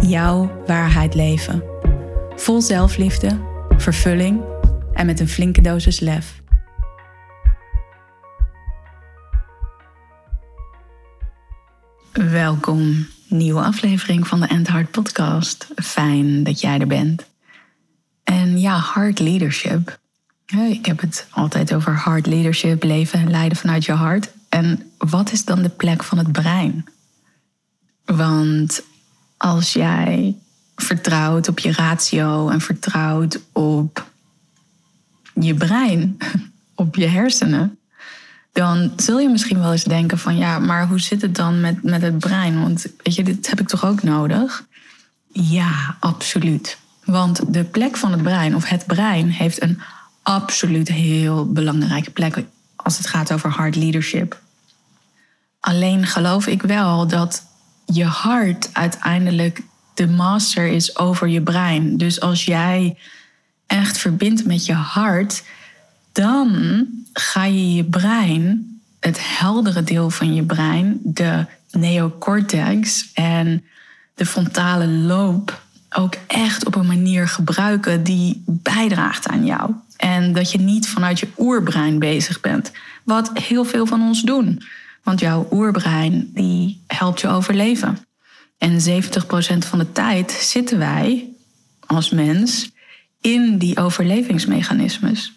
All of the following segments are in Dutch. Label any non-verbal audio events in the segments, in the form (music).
jouw waarheid leven. Vol zelfliefde, vervulling en met een flinke dosis lef. Welkom, nieuwe aflevering van de End Heart Podcast. Fijn dat jij er bent. En ja, hard leadership. Ik heb het altijd over hard leadership, leven en leiden vanuit je hart. En wat is dan de plek van het brein? Want als jij vertrouwt op je ratio en vertrouwt op je brein, (laughs) op je hersenen, dan zul je misschien wel eens denken van ja, maar hoe zit het dan met, met het brein? Want weet je, dit heb ik toch ook nodig? Ja, absoluut. Want de plek van het brein, of het brein, heeft een absoluut heel belangrijke plek als het gaat over hard leadership. Alleen geloof ik wel dat je hart uiteindelijk de master is over je brein. Dus als jij echt verbindt met je hart, dan ga je je brein, het heldere deel van je brein, de neocortex en de frontale loop, ook echt op een manier gebruiken die bijdraagt aan jou. En dat je niet vanuit je oerbrein bezig bent, wat heel veel van ons doen. Want jouw oerbrein die helpt je overleven. En 70% van de tijd zitten wij als mens in die overlevingsmechanismes.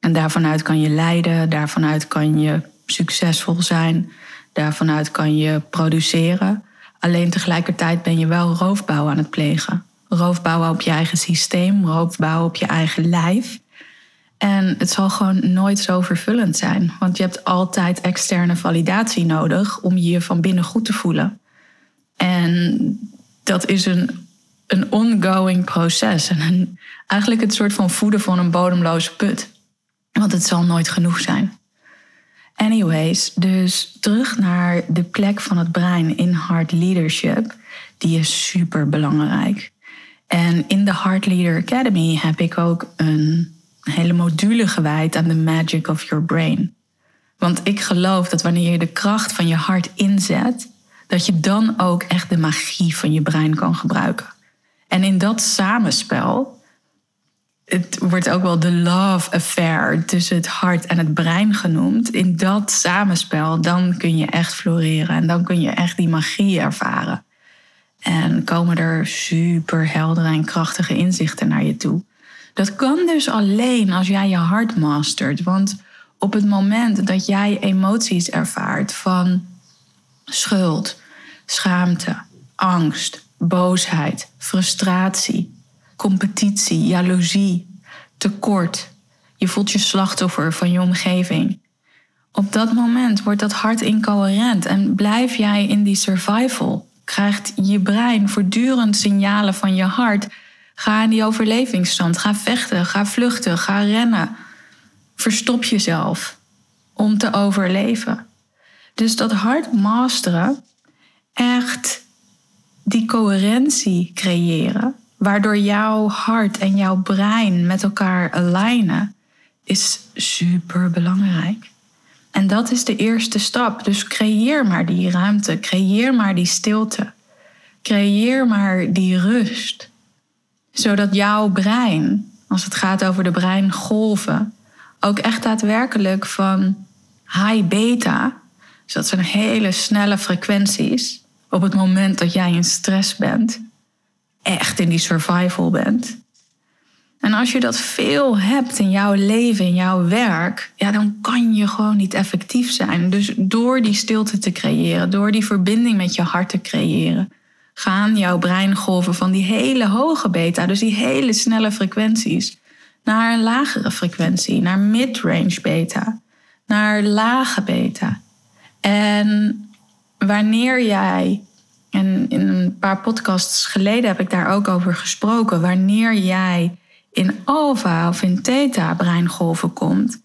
En daarvanuit kan je lijden, daarvanuit kan je succesvol zijn, daarvanuit kan je produceren. Alleen tegelijkertijd ben je wel roofbouw aan het plegen. Roofbouwen op je eigen systeem, roofbouwen op je eigen lijf. En het zal gewoon nooit zo vervullend zijn. Want je hebt altijd externe validatie nodig om je van binnen goed te voelen. En dat is een, een ongoing proces. En een, eigenlijk het soort van voeden van een bodemloze put. Want het zal nooit genoeg zijn. Anyways, dus terug naar de plek van het brein in Heart Leadership. Die is super belangrijk. En in de Heart Leader Academy heb ik ook een hele module gewijd aan de magic of your brain. Want ik geloof dat wanneer je de kracht van je hart inzet, dat je dan ook echt de magie van je brein kan gebruiken. En in dat samenspel, het wordt ook wel de love affair tussen het hart en het brein genoemd. In dat samenspel, dan kun je echt floreren en dan kun je echt die magie ervaren. En komen er super heldere en krachtige inzichten naar je toe. Dat kan dus alleen als jij je hart mastert. Want op het moment dat jij emoties ervaart van schuld, schaamte, angst, boosheid, frustratie, competitie, jaloezie, tekort, je voelt je slachtoffer van je omgeving. Op dat moment wordt dat hart incoherent en blijf jij in die survival. Krijgt je brein voortdurend signalen van je hart Ga in die overlevingsstand. Ga vechten, ga vluchten, ga rennen. Verstop jezelf om te overleven. Dus dat hard masteren, echt die coherentie creëren, waardoor jouw hart en jouw brein met elkaar alignen, is super belangrijk. En dat is de eerste stap. Dus creëer maar die ruimte, creëer maar die stilte, creëer maar die rust zodat jouw brein, als het gaat over de breingolven, ook echt daadwerkelijk van high beta, dus dat zijn hele snelle frequenties, op het moment dat jij in stress bent, echt in die survival bent. En als je dat veel hebt in jouw leven, in jouw werk, ja, dan kan je gewoon niet effectief zijn. Dus door die stilte te creëren, door die verbinding met je hart te creëren, gaan jouw breingolven van die hele hoge beta, dus die hele snelle frequenties, naar een lagere frequentie, naar mid-range beta, naar lage beta. En wanneer jij, en in een paar podcasts geleden heb ik daar ook over gesproken. Wanneer jij in alfa of in theta breingolven komt,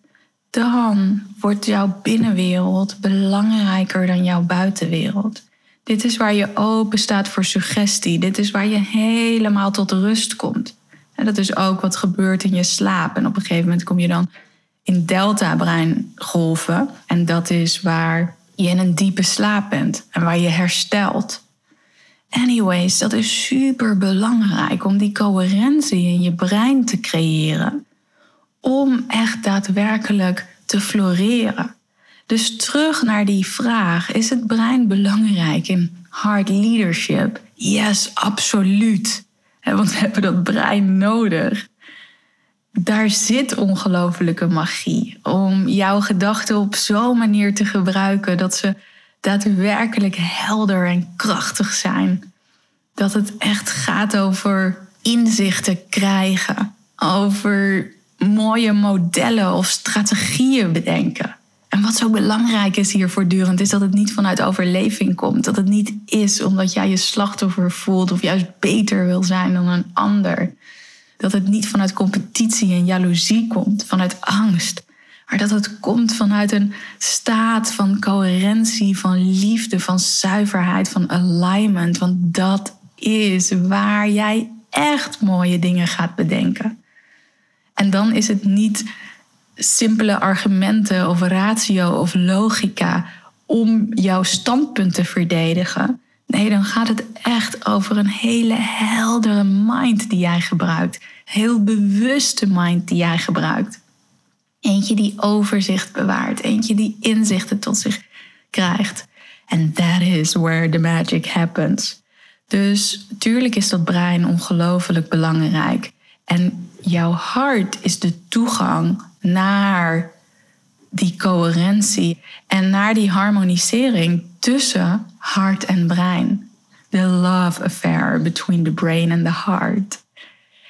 dan wordt jouw binnenwereld belangrijker dan jouw buitenwereld. Dit is waar je open staat voor suggestie. Dit is waar je helemaal tot rust komt. En dat is ook wat gebeurt in je slaap. En op een gegeven moment kom je dan in delta-breingolven. En dat is waar je in een diepe slaap bent en waar je herstelt. Anyways, dat is super belangrijk om die coherentie in je brein te creëren. Om echt daadwerkelijk te floreren. Dus terug naar die vraag: is het brein belangrijk in hard leadership? Yes, absoluut. Want we hebben dat brein nodig. Daar zit ongelofelijke magie om jouw gedachten op zo'n manier te gebruiken dat ze daadwerkelijk helder en krachtig zijn. Dat het echt gaat over inzichten krijgen, over mooie modellen of strategieën bedenken. En wat zo belangrijk is hier voortdurend, is dat het niet vanuit overleving komt. Dat het niet is omdat jij je slachtoffer voelt of juist beter wil zijn dan een ander. Dat het niet vanuit competitie en jaloezie komt, vanuit angst. Maar dat het komt vanuit een staat van coherentie, van liefde, van zuiverheid, van alignment. Want dat is waar jij echt mooie dingen gaat bedenken. En dan is het niet simpele argumenten of ratio of logica om jouw standpunt te verdedigen. Nee, dan gaat het echt over een hele heldere mind die jij gebruikt. Heel bewuste mind die jij gebruikt. Eentje die overzicht bewaart. Eentje die inzichten tot zich krijgt. And that is where the magic happens. Dus tuurlijk is dat brein ongelooflijk belangrijk. En jouw hart is de toegang naar die coherentie en naar die harmonisering tussen hart en brein. The love affair between the brain and the heart.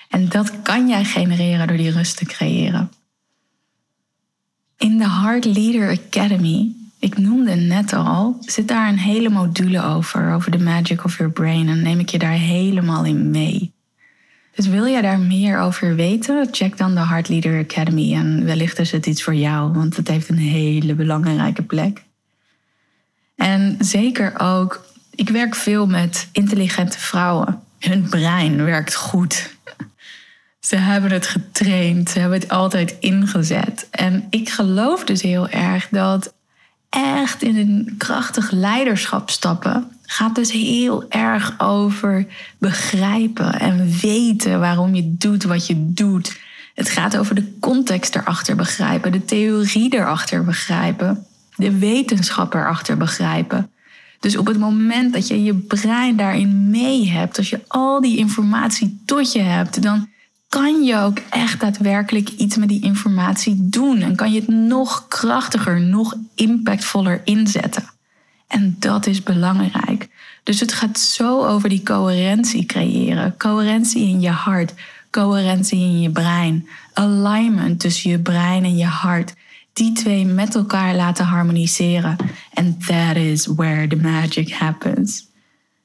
En dat kan jij genereren door die rust te creëren. In de Heart Leader Academy, ik noemde net al, zit daar een hele module over, over the magic of your brain. En neem ik je daar helemaal in mee. Dus wil jij daar meer over weten? Check dan de Heart Leader Academy en wellicht is het iets voor jou, want het heeft een hele belangrijke plek. En zeker ook, ik werk veel met intelligente vrouwen. Hun brein werkt goed. Ze hebben het getraind, ze hebben het altijd ingezet. En ik geloof dus heel erg dat echt in een krachtig leiderschap stappen gaat dus heel erg over begrijpen en weten waarom je doet wat je doet. Het gaat over de context erachter begrijpen, de theorie erachter begrijpen, de wetenschap erachter begrijpen. Dus op het moment dat je je brein daarin mee hebt, als je al die informatie tot je hebt, dan kan je ook echt daadwerkelijk iets met die informatie doen. En kan je het nog krachtiger, nog impactvoller inzetten. En dat is belangrijk. Dus het gaat zo over die coherentie creëren. Coherentie in je hart, coherentie in je brein. Alignment tussen je brein en je hart. Die twee met elkaar laten harmoniseren. And that is where the magic happens.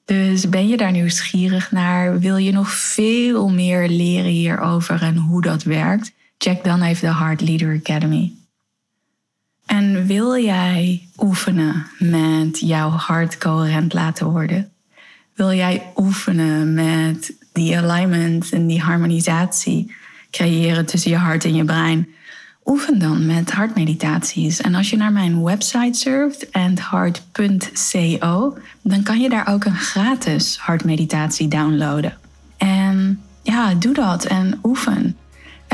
Dus ben je daar nieuwsgierig naar? Wil je nog veel meer leren hierover en hoe dat werkt? Check dan even de Heart Leader Academy. En wil jij oefenen met jouw hart coherent laten worden? Wil jij oefenen met die alignment en die harmonisatie creëren tussen je hart en je brein? Oefen dan met hartmeditaties. En als je naar mijn website surft, andheart.co, dan kan je daar ook een gratis hartmeditatie downloaden. En ja, doe dat en oefen.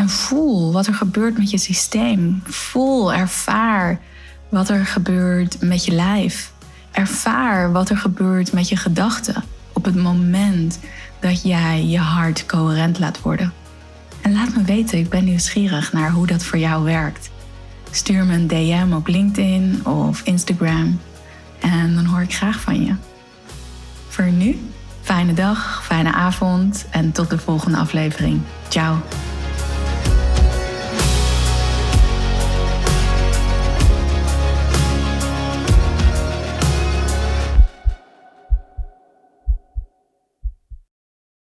En voel wat er gebeurt met je systeem. Voel, ervaar wat er gebeurt met je lijf. Ervaar wat er gebeurt met je gedachten op het moment dat jij je hart coherent laat worden. En laat me weten, ik ben nieuwsgierig naar hoe dat voor jou werkt. Stuur me een DM op LinkedIn of Instagram en dan hoor ik graag van je. Voor nu, fijne dag, fijne avond en tot de volgende aflevering. Ciao.